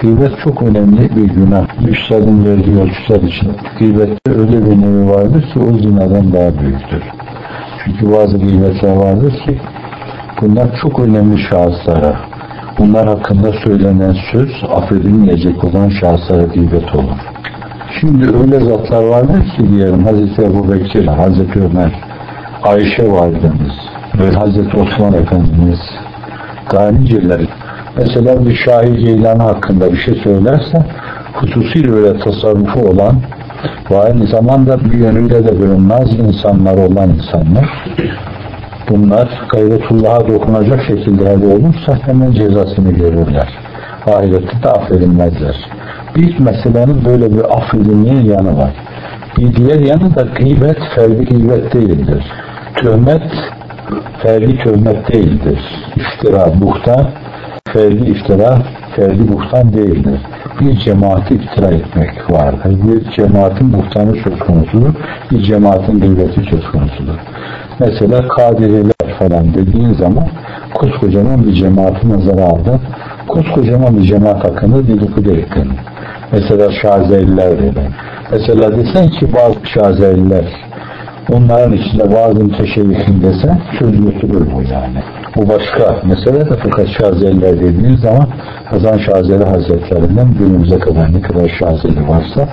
Gıybet çok önemli bir günah. Üstadın verdiği ölçüler için. Gıybette öyle bir nevi vardır ki o zinadan daha büyüktür. Çünkü bazı gıybetler vardır ki bunlar çok önemli şahıslara, bunlar hakkında söylenen söz affedilmeyecek olan şahıslara gıybet olur. Şimdi öyle zatlar vardır ki diyelim Hazreti Ebu Bekir, Hazreti Ömer, Ayşe validemiz ve Hazreti Osman Efendimiz daha niceleri. Mesela bir Şahi Ceylan hakkında bir şey söylerse hususi böyle tasarrufu olan ve aynı zamanda bir yönüyle de naz insanlar olan insanlar bunlar gayretullah'a dokunacak şekilde elde olursa hemen cezasını görürler. Ahirette de affedilmezler. Bir meselenin böyle bir affedilmeyen yanı var. Bir diğer yanı da gıybet, ferdi gıybet değildir. Töhmet, ferdi töhmet değildir. İftira, buhtan, ferdi iftira, ferdi buhtan değildir. Bir cemaati iftira etmek vardır. Bir cemaatin buhtanı söz konusudur. Bir cemaatin gıybeti söz konusudur. Mesela kadiriler falan dediğin zaman koskocaman bir cemaati nazara aldın. Koskocaman bir cemaat hakkında dedikodu ettin. Mesela Şazeliler dedi. Mesela desen ki bazı Şazeliler onların içinde bazı müteşevihin desen söz götürür bu yani. Bu başka mesele de fakat Şazeliler dediğiniz zaman Hazan Şazeli Hazretlerinden günümüze kadar ne kadar Şazeli varsa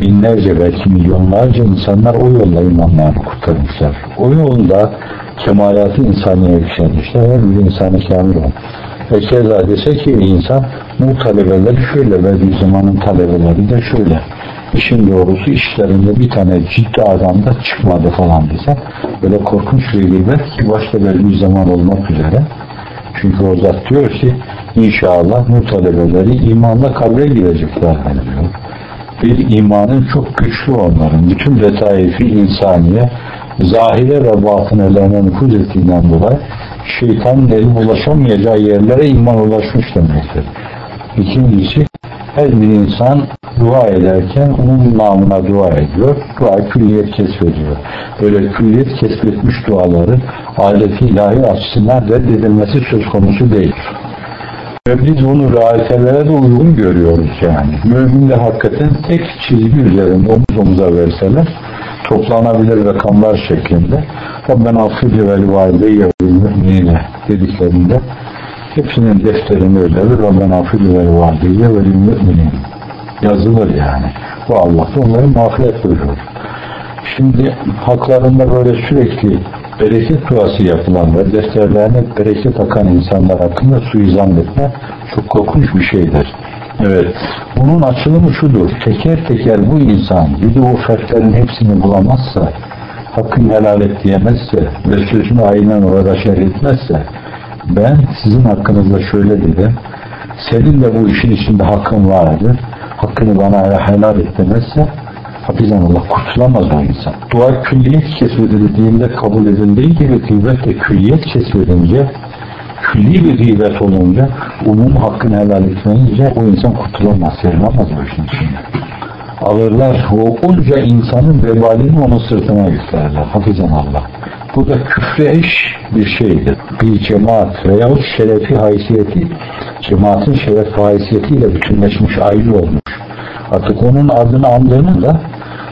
binlerce belki milyonlarca insanlar o yolla imanlarını kurtarmışlar. O yolda kemalatı insaniye yükselmişler. Her bir insanı kamil olmuş. Ve keza dese ki insan bu talebeleri şöyle ve bir zamanın talebeleri de şöyle. İşin doğrusu işlerinde bir tane ciddi adam da çıkmadı falan dese böyle korkunç bir gıybet ki başta belli zaman olmak üzere. Çünkü o zat diyor ki inşallah bu talebeleri imanla kabre girecekler diyor. Bir imanın çok güçlü onların. Bütün letaifi insaniye zahire ve batınelerine nüfuz ettiğinden dolayı şeytanın eli ulaşamayacağı yerlere iman ulaşmış demektir. İkincisi her bir insan dua ederken onun namına dua ediyor. Dua külliyet kesbediyor. Böyle külliyet kesbetmiş duaları aleti ilahi açısından reddedilmesi söz konusu değil. Ve biz bunu realitelere de uygun görüyoruz yani. Müminler hakikaten tek çizgi üzerinde omuz omuza verseler toplanabilir rakamlar şeklinde ben affıcı vel valideyye vel müminine dediklerinde hepsinin defterini öyle ben affıcı vel valideyye vel müminin yazılır yani. Bu Allah da onları mağfiret buyurur. Şimdi haklarında böyle sürekli bereket duası yapılan ve defterlerine bereket akan insanlar hakkında suizan etme çok korkunç bir şeydir. Evet. Bunun açılımı şudur. Teker teker bu insan bir de o fertlerin hepsini bulamazsa, hakkını helal et diyemezse ve sözünü aynen orada şerh etmezse, ben sizin hakkınızda şöyle dedim, senin de bu işin içinde hakkın vardır, hakkını bana helal et demezse, hafizan Allah kurtulamaz o insan. Dua külliyet kesbedildiğinde kabul edildiği gibi gıybet de külliyet kesbedince külli bir gıybet olunca umum hakkını helal etmeyince o insan kurtulamaz, serilamaz bu işin içinde. Alırlar o onca insanın vebalini onun sırtına yüklerler. Hafizan Allah. Bu da küfre eş bir şeydir. Bir cemaat veyahut şerefi haysiyeti cemaatin şeref haysiyetiyle bütünleşmiş ayrı olmuş. Artık onun adını andığının da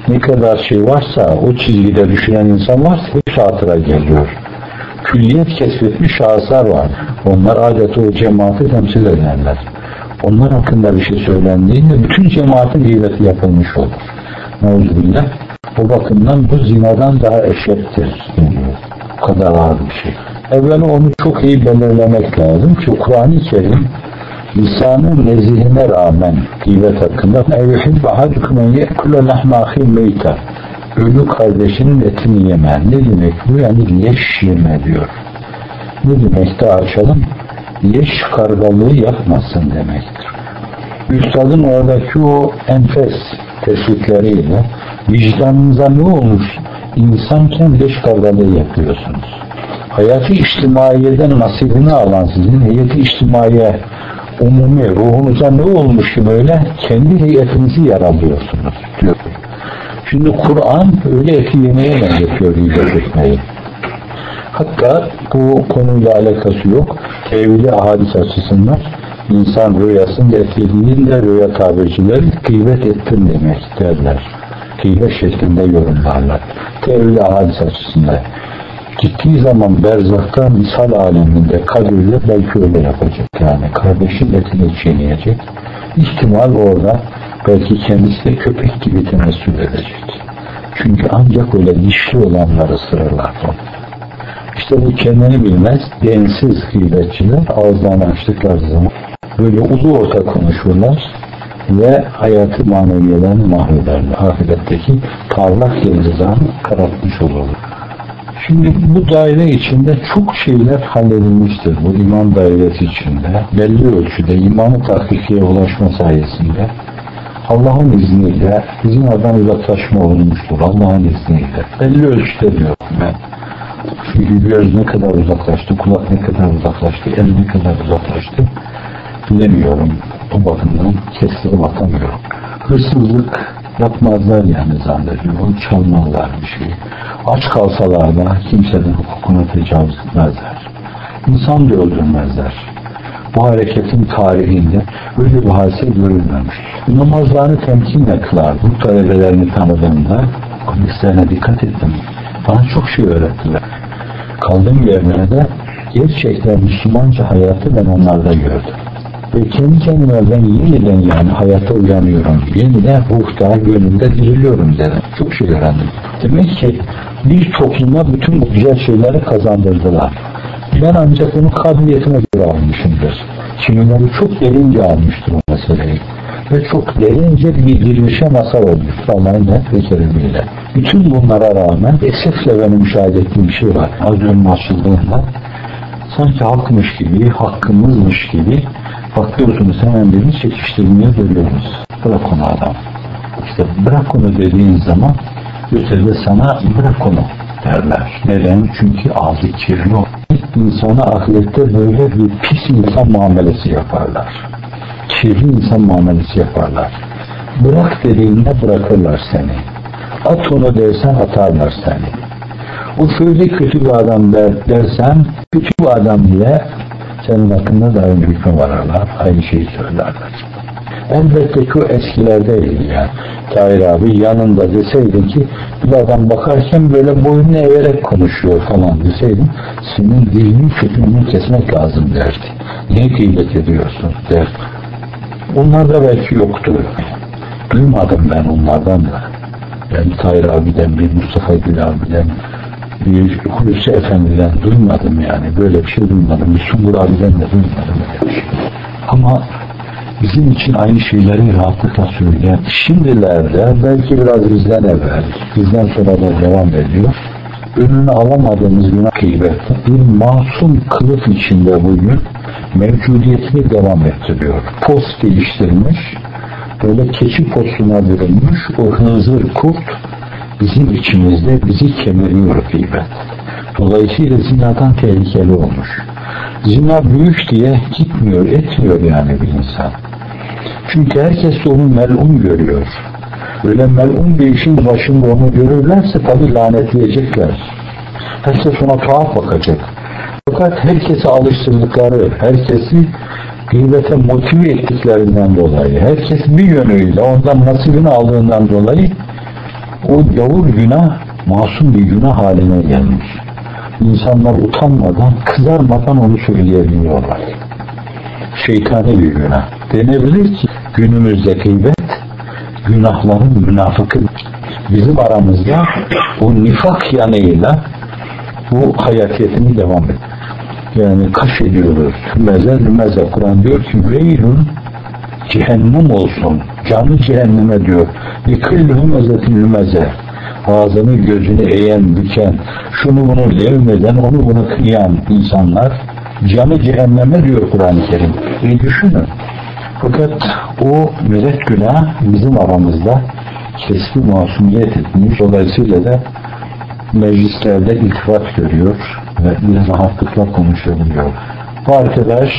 ne kadar şey varsa o çizgide düşünen insan varsa hepsi hatıra geliyor külliyet kesbetmiş şahıslar var. Onlar adeta o cemaati temsil ederler. Onlar hakkında bir şey söylendiğinde bütün cemaatin gıybeti yapılmış olur. Neuzubillah. O bakımdan bu zinadan daha eşittir. Bu kadar ağır bir şey. Evvela onu çok iyi belirlemek lazım ki Kur'an-ı Kerim lisanın nezihine rağmen gıybet hakkında evhid ve hacukumen ye'kule lahma ahim meyta ölü kardeşinin etini yeme. Ne demek bu? Yani leş yeme diyor. Ne demek de açalım? Leş kargalığı yapmasın demektir. Üstadın oradaki o enfes tespitleriyle vicdanınıza ne olmuş? İnsanken leş kargalığı yapıyorsunuz. Hayatı içtimaiyeden nasibini alan sizin heyeti içtimaiye umumi ruhunuza ne olmuş ki böyle kendi heyetinizi yaralıyorsunuz diyor. Şimdi Kur'an öyle eti yemeye benzetiyor icat etmeyi. Hatta bu konuyla alakası yok. Tevili hadis açısından İnsan rüyasında etkilediğinde rüya tabircileri gıybet ettin demek derler. Gıybet şeklinde yorumlarlar. Tevil hadis açısından. Gittiği zaman berzakta misal aleminde kabirde belki öyle yapacak yani. Kardeşin etini çiğneyecek. İhtimal orada belki kendisi de köpek gibi temessül edecek. Çünkü ancak öyle dişli olanları ısırırlar onu. İşte bu kendini bilmez, densiz gıybetçiler ağızlarını açtıkları zaman böyle ulu orta konuşurlar ve hayatı maneviyelerini mahvederler. Ahiretteki parlak yıldızlarını karartmış olurlar. Şimdi bu daire içinde çok şeyler halledilmiştir. Bu iman dairesi içinde belli ölçüde imanı tahkikiye ulaşma sayesinde Allah'ın izniyle bizim oradan uzaklaşma olmuştur. Allah'ın izniyle. Belli ölçüde diyorum ben. Çünkü göz ne kadar uzaklaştı, kulak ne kadar uzaklaştı, el ne kadar uzaklaştı bilemiyorum. O bakımdan kestirip atamıyorum. Hırsızlık yapmazlar yani zannediyorum. Çalmazlar bir şey. Aç kalsalar da kimsenin hukukuna tecavüz etmezler. İnsan da öldürmezler. Bu hareketin tarihinde öyle bir hadise görülmemiş. Namazlarını temkinle kılar. Bu talebelerini tanıdığımda komislerine dikkat ettim. Bana çok şey öğrettiler. Kaldığım yerlerde gerçekten Müslümanca hayatı ben onlarda gördüm. Ve kendi kendime ben yeniden yani hayata uyanıyorum. Yeniden ruhta, gönlümde diriliyorum dedim. Çok şey öğrendim. Demek ki bir topluma bütün bu güzel şeyleri kazandırdılar. Ben ancak bunu kabiliyetime göre almışımdır. Kimileri çok derince almıştır o meseleyi. Ve çok derince bir girmişe masal olmuştur Allah'ın net ve kerimiyle. Bütün bunlara rağmen esefle benim müşahede ettiğim bir şey var. Az önce açıldığında sanki halkmış gibi, hakkımızmış gibi bakıyorsunuz hemen beni çekiştirmeye dönüyoruz. Bırak onu adam. İşte bırak onu dediğin zaman ötede sana bırak onu derler. Neden? Çünkü ağzı kirli o. İnsana ahirette böyle bir pis insan muamelesi yaparlar. Kirli insan muamelesi yaparlar. Bırak dediğinde bırakırlar seni. At onu dersen atarlar seni. O şöyle kötü bir adam der, dersen kötü bir adam diye senin hakkında da aynı hükme vararlar. Aynı şeyi söylerler. Elbette o eskilerdeydi yani. Tahir abi yanında deseydin ki bir adam bakarken böyle boynunu eğerek konuşuyor falan deseydin senin dilini kötülüğünü kesmek lazım derdi. Niye gıybet ediyorsun derdi. Onlar da belki yoktu. Duymadım ben onlardan da. Ben Tahir abiden, bir Mustafa Gül abiden, bir Hulusi Efendi'den duymadım yani. Böyle bir şey duymadım. Bir Sungur abiden de duymadım öyle bir şey. Ama bizim için aynı şeyleri rahatlıkla söyleyen şimdilerde belki biraz bizden evvel, bizden sonra da devam ediyor. Önünü alamadığımız günah gıybette bir masum kılıf içinde bugün mevcudiyetini devam ettiriyor. Post geliştirmiş, böyle keçi postuna bürünmüş o hızır kurt bizim içimizde bizi kemiriyor gıybet. Dolayısıyla zinadan tehlikeli olmuş. Zina büyük diye gitmiyor, etmiyor yani bir insan. Çünkü herkes de onu melun görüyor. Öyle melun bir işin başında onu görürlerse tabi lanetleyecekler. Herkes ona tuhaf bakacak. Fakat herkese alıştırdıkları, herkesi gıybete motive ettiklerinden dolayı, herkes bir yönüyle ondan nasibini aldığından dolayı o yavur günah masum bir günah haline gelmiş. İnsanlar utanmadan, kızarmadan onu söyleyebiliyorlar. Şeytani bir günah. Denebilir ki günümüzde gıybet günahların münafıkı bizim aramızda bu nifak yanıyla bu hayatiyetini devam ediyor. Yani kaş ediyoruz. Tümeze lümeze. Kur'an diyor ki veylun cehennem olsun. Canı cehenneme diyor. Likilli hümezetin lümeze. Ağzını gözünü eğen, büken, şunu bunu levmeden, onu bunu kıyan insanlar canı cehenneme diyor Kur'an-ı Kerim. E düşünün. Fakat o melek günah bizim aramızda kesbi masumiyet etmiş. Dolayısıyla da meclislerde iltifat görüyor ve rahatlıkla konuşabiliyor. Bu arkadaş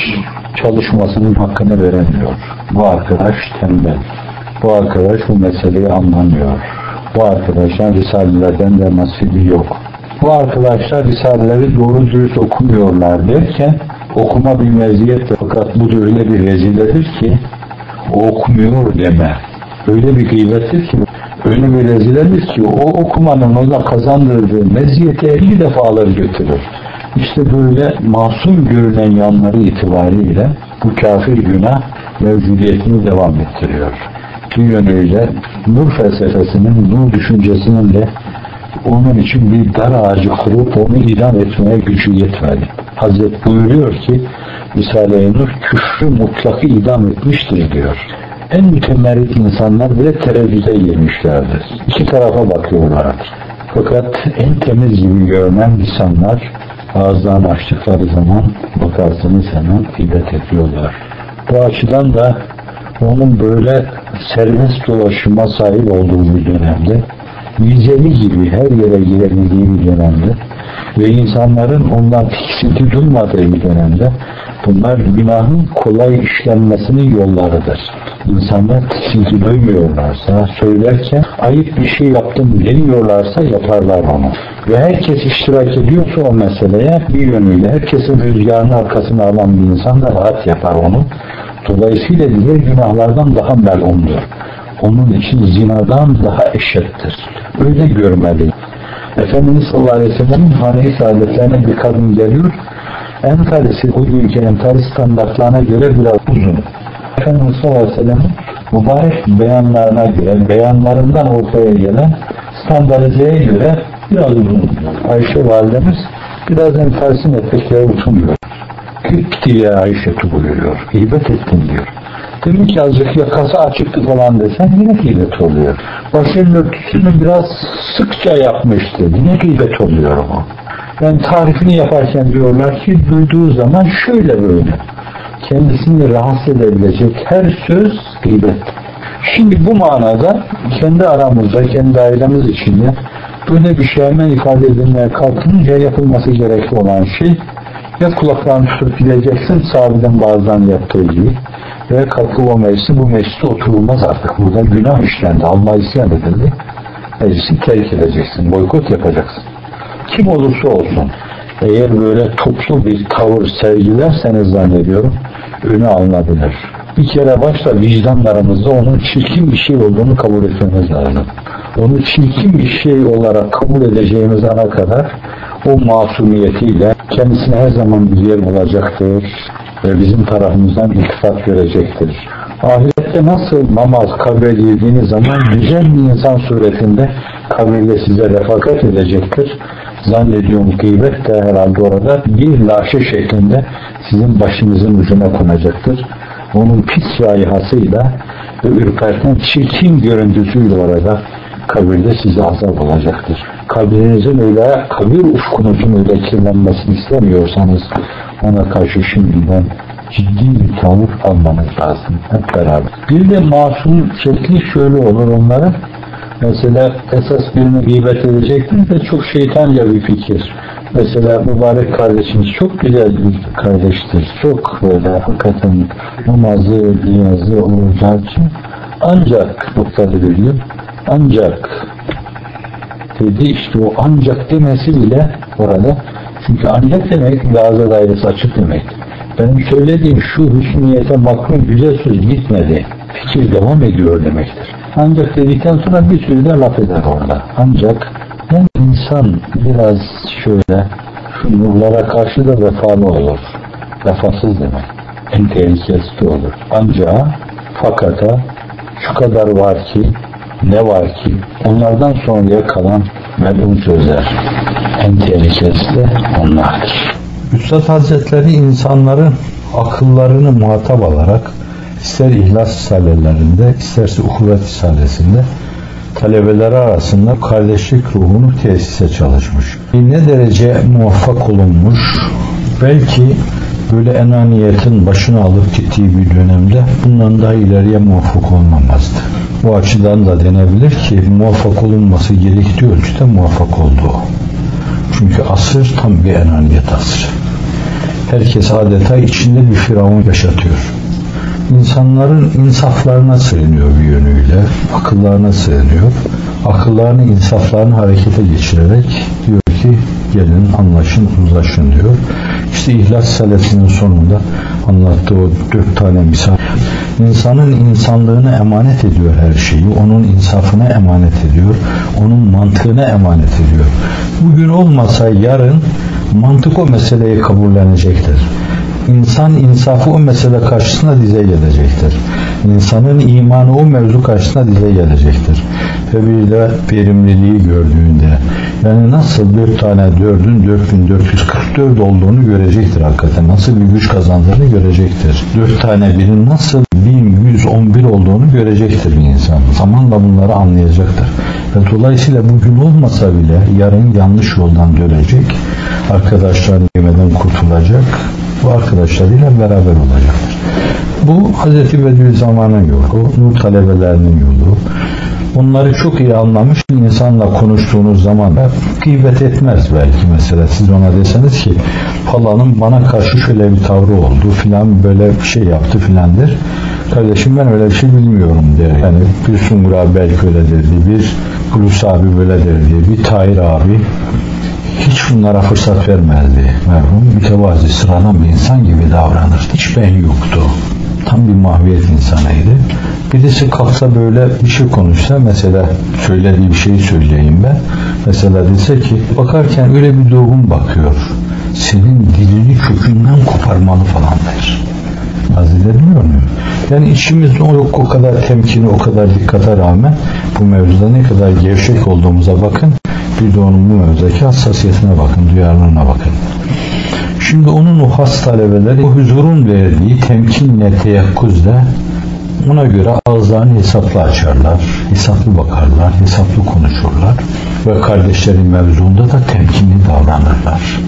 çalışmasının hakkını veremiyor. Bu arkadaş tembel. Bu arkadaş bu meseleyi anlamıyor. Bu arkadaşlar Risalelerden de nasibi yok. Bu arkadaşlar Risaleleri doğru dürüst okumuyorlar derken Okuma bir meziyet fakat bu da öyle bir reziledir ki okumuyor deme. Öyle bir gıybettir ki öyle bir reziledir ki o okumanın ona kazandırdığı meziyeti 50 defa alır götürür. İşte böyle masum görünen yanları itibariyle bu kafir günah mevcudiyetini devam ettiriyor. Bir yönüyle nur felsefesinin, nur düşüncesinin de onun için bir dar ağacı kurup onu idam etmeye gücü yetmedi. Hazret buyuruyor ki Risale-i Nur küfrü mutlakı idam etmiştir diyor. En mütemerrit insanlar bile tereddüte girmişlerdir. İki tarafa bakıyorlardır. Fakat en temiz gibi görünen insanlar ağızlarını açtıkları zaman bakarsınız hemen gıybet ediyorlar. Bu açıdan da onun böyle serbest dolaşıma sahip olduğu bir dönemde vizeli gibi her yere girebildiği bir dönemde ve insanların ondan tiksinti duymadığı bir dönemde bunlar günahın kolay işlenmesinin yollarıdır. İnsanlar tiksinti duymuyorlarsa, söylerken ayıp bir şey yaptım demiyorlarsa yaparlar onu. Ve herkes iştirak ediyorsa o meseleye bir yönüyle herkesin rüzgarının arkasına alan bir insan da rahat yapar onu. Dolayısıyla diğer günahlardan daha melumdur. Onun için zinadan daha eşittir. Öyle görmeli. Efendimiz sallallahu aleyhi ve sellem'in hane-i saadetlerine bir kadın geliyor. Entarisi bugünkü entari standartlarına göre biraz uzun. Efendimiz sallallahu aleyhi ve sellem'in mübarek beyanlarına göre, beyanlarından ortaya gelen standartizeye göre biraz uzun. Ayşe validemiz biraz entarisin etekleri uçmuyor. Küt diye Ayşe buyuruyor. İbet ettin diyor. Demin ki azıcık yakası açıktı falan desen yine gıybet oluyor. Başının örtüsünü biraz sıkça yapmıştı. Yine gıybet oluyor o. Yani tarifini yaparken diyorlar ki duyduğu zaman şöyle böyle. Kendisini rahatsız edebilecek her söz gıybet. Şimdi bu manada kendi aramızda, kendi ailemiz içinde böyle bir şey hemen ifade edilmeye kalkınca yapılması gerekli olan şey ya kulaklarını tutup gideceksin sahabeden bazıdan yaptığı gibi ve kalkıp o meclisi bu mecliste oturulmaz artık. Burada günah işlendi. Allah isyan edildi. Meclisi terk edeceksin. Boykot yapacaksın. Kim olursa olsun. Eğer böyle toplu bir tavır sergilerseniz zannediyorum önü alınabilir. Bir kere başta vicdanlarımızda onun çirkin bir şey olduğunu kabul etmemiz lazım. Onu çirkin bir şey olarak kabul edeceğimiz ana kadar o masumiyetiyle kendisine her zaman bir yer bulacaktır ve bizim tarafımızdan iltifat görecektir. Ahirette nasıl namaz kabul edildiğiniz zaman güzel bir insan suretinde kabirde size refakat edecektir. Zannediyorum gıybet de herhalde orada bir laşe şeklinde sizin başınızın ucuna konacaktır. Onun pis rayihasıyla ve ürperten çirkin görüntüsüyle orada kabirde size azap olacaktır. Kabirinizin öyle, kabir ufkunuzun öyle kirlenmesini istemiyorsanız ona karşı şimdiden ciddi bir tavır almanız lazım hep beraber. Bir de masum şekli şöyle olur onların. Mesela esas birini gıybet edecektir de çok şeytanca bir fikir. Mesela mübarek kardeşimiz çok güzel bir kardeştir. Çok böyle hakikaten namazı, niyazı için ancak noktalı veriyor. Ancak dedi işte o ancak demesi bile orada çünkü ancak demek gaza dairesi açık demek. Benim söylediğim şu hüsniyete makrum güzel söz gitmedi. Fikir devam ediyor demektir. Ancak dedikten sonra bir sürü de laf eder orada. Ancak yani insan biraz şöyle şu nurlara karşı da vefalı olur. Vefasız demek. En tehlikesi olur. Ancak fakata şu kadar var ki ne var ki onlardan sonraya kalan melun sözler en tehlikelisi de onlardır. Üstad Hazretleri insanların akıllarını muhatap alarak ister ihlas risalelerinde isterse uhuvvet risalesinde talebeleri arasında kardeşlik ruhunu tesise çalışmış. Ne derece muvaffak olunmuş belki böyle enaniyetin başını alıp gittiği bir dönemde bundan daha ileriye muvaffak olmamazdı. Bu açıdan da denebilir ki muvaffak olunması gerektiği ölçüde muvaffak oldu. Çünkü asır tam bir enaniyet asrı. Herkes adeta içinde bir firavun yaşatıyor. İnsanların insaflarına sığınıyor bir yönüyle, akıllarına sığınıyor. Akıllarını, insaflarını harekete geçirerek diyor ki gelin anlaşın uzlaşın diyor. İşte İhlas Salesi'nin sonunda anlattığı o dört tane misal. İnsanın insanlığını emanet ediyor her şeyi. Onun insafına emanet ediyor. Onun mantığına emanet ediyor. Bugün olmasa yarın mantık o meseleyi kabullenecektir. İnsan insafı o mesele karşısında dize gelecektir. İnsanın imanı o mevzu karşısında dize gelecektir. Ve bir de verimliliği gördüğünde yani nasıl bir tane dördün 4444 olduğunu görecektir hakikaten. Nasıl bir güç kazandığını görecektir. Dört tane birin nasıl 1111 olduğunu görecektir bir insan. Zamanla bunları anlayacaktır. Ve dolayısıyla bugün olmasa bile yarın yanlış yoldan dönecek. Arkadaşlarını yemeden kurtulacak bu arkadaşlarıyla beraber olacaktır. Bu Hz. Bediüzzaman'ın yolu, nur talebelerinin yolu. Onları çok iyi anlamış bir insanla konuştuğunuz zaman da gıybet etmez belki mesela. Siz ona deseniz ki falanın bana karşı şöyle bir tavrı oldu filan böyle bir şey yaptı filandır. Kardeşim ben öyle bir şey bilmiyorum der. Yani bir Sungur abi belki öyle derdi, bir Hulusi abi böyle derdi, bir Tahir abi hiç bunlara fırsat vermezdi. Merhum mütevazi sıradan bir insan gibi davranırdı. Hiç ben yoktu. Tam bir mahviyet insanıydı. Birisi kalksa böyle bir şey konuşsa mesela söylediği bir şeyi söyleyeyim ben. Mesela dese ki bakarken öyle bir doğum bakıyor. Senin dilini kökünden koparmalı falan der. Hazredilmiyor muyum? Yani içimizde o, o kadar temkini, o kadar dikkate rağmen bu mevzuda ne kadar gevşek olduğumuza bakın. Bir de hassasiyetine bakın, duyarlılığına bakın. Şimdi onun o has talebeleri o huzurun verdiği temkinle, teyakkuzla ona göre ağızlarını hesaplı açarlar, hesaplı bakarlar, hesaplı konuşurlar ve kardeşlerin mevzuunda da temkinli davranırlar.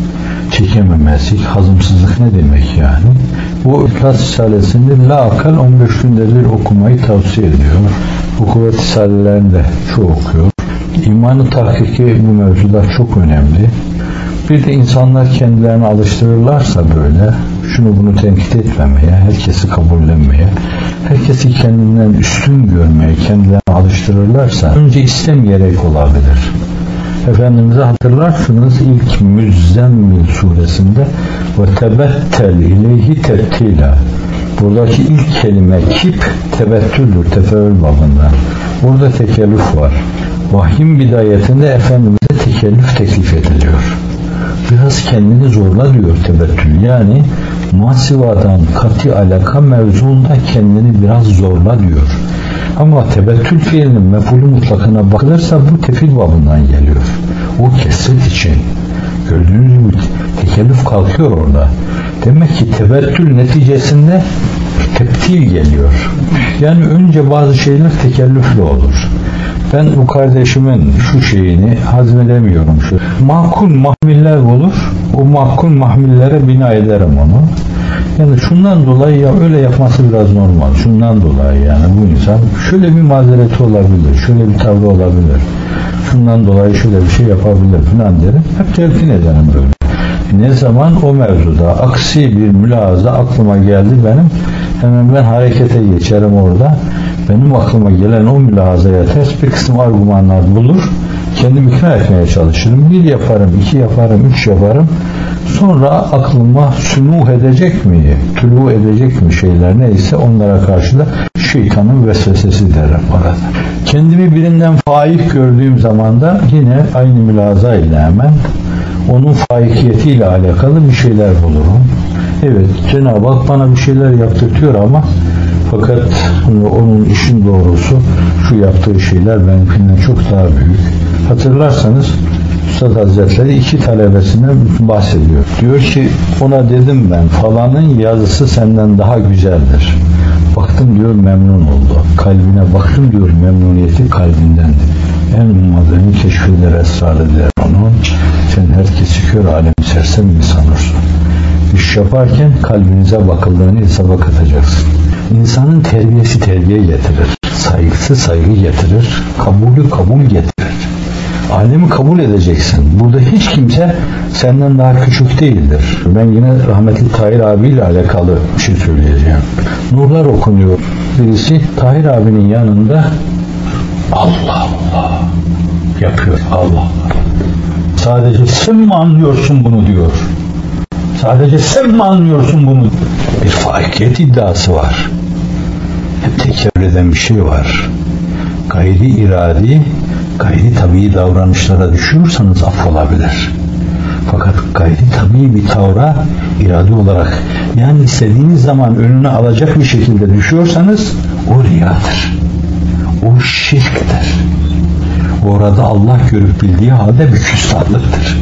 Çekememezlik, hazımsızlık ne demek yani? Bu İhlas Risalesi'nde la akal 15 günde bir okumayı tavsiye ediyor. Bu kuvvet risalelerini de çoğu okuyor. İmanı tahkiki bu mevzuda çok önemli. Bir de insanlar kendilerini alıştırırlarsa böyle şunu bunu tenkit etmemeye, herkesi kabullenmeye, herkesi kendinden üstün görmeye, kendilerini alıştırırlarsa önce istemeyerek olabilir. Efendimiz'e hatırlarsınız ilk Müzzemmil suresinde ve tebettel ileyhi tebtila buradaki ilk kelime kip tebettüldür tefeül babından. Burada tekellüf var. Vahyin bidayetinde Efendimiz'e tekellüf teklif ediliyor. Biraz kendini zorla diyor tebettül. Yani masivadan kati alaka mevzuunda kendini biraz zorla diyor. Ama tebettül fiilinin mefulü mutlakına bakılırsa bu tefil babından geliyor. O kesit için. Gördüğünüz gibi tekellüf kalkıyor orada. Demek ki tebettül neticesinde teptil geliyor. Yani önce bazı şeyler tekellüflü olur. Ben bu kardeşimin şu şeyini hazmedemiyorum. Şu. Makul mahmiller olur. O makul mahmillere bina ederim onu. Yani şundan dolayı ya öyle yapması biraz normal. Şundan dolayı yani bu insan şöyle bir mazereti olabilir. Şöyle bir tavrı olabilir. Şundan dolayı şöyle bir şey yapabilir falan derim. Hep telkin ederim böyle. Ne zaman o mevzuda aksi bir mülahaza aklıma geldi benim hemen ben harekete geçerim orada. Benim aklıma gelen o mülahazaya ters bir kısım argümanlar bulur. Kendimi ikna etmeye çalışırım. Bir yaparım, iki yaparım, üç yaparım. Sonra aklıma sünuh edecek mi, tülü edecek mi şeyler neyse onlara karşı da şeytanın vesvesesi derim orada. Kendimi birinden faik gördüğüm zaman da yine aynı mülaza ile hemen onun faikiyetiyle alakalı bir şeyler bulurum. Evet Cenab-ı Hak bana bir şeyler yaptırtıyor ama fakat onun işin doğrusu şu yaptığı şeyler benimkinden çok daha büyük. Hatırlarsanız Üstad Hazretleri iki talebesinden bahsediyor. Diyor ki ona dedim ben falanın yazısı senden daha güzeldir. Baktım diyor memnun oldu. Kalbine baktım diyor memnuniyeti kalbindendi. En ummadığını keşfeder esrarı der onun. Sen herkesi kör alem sersem mi sanırsın? İş yaparken kalbinize bakıldığını hesaba katacaksın. İnsanın terbiyesi terbiye getirir. Saygısı saygı getirir. Kabulü kabul getirir. Alemi kabul edeceksin. Burada hiç kimse senden daha küçük değildir. Ben yine rahmetli Tahir abiyle alakalı bir şey söyleyeceğim. Nurlar okunuyor. Birisi Tahir abinin yanında Allah Allah yapıyor. Allah Allah. Sadece sen mi anlıyorsun bunu diyor. Sadece sen mi anlıyorsun bunu? Bir fakiyet iddiası var. Tekrar eden bir şey var. Gayri iradi, gayri tabii davranışlara düşüyorsanız affolabilir. Fakat gayri tabii bir tavra irade olarak yani istediğiniz zaman önüne alacak bir şekilde düşüyorsanız o riyadır. O şirktir. Orada Allah görüp bildiği halde bir küstahlıktır.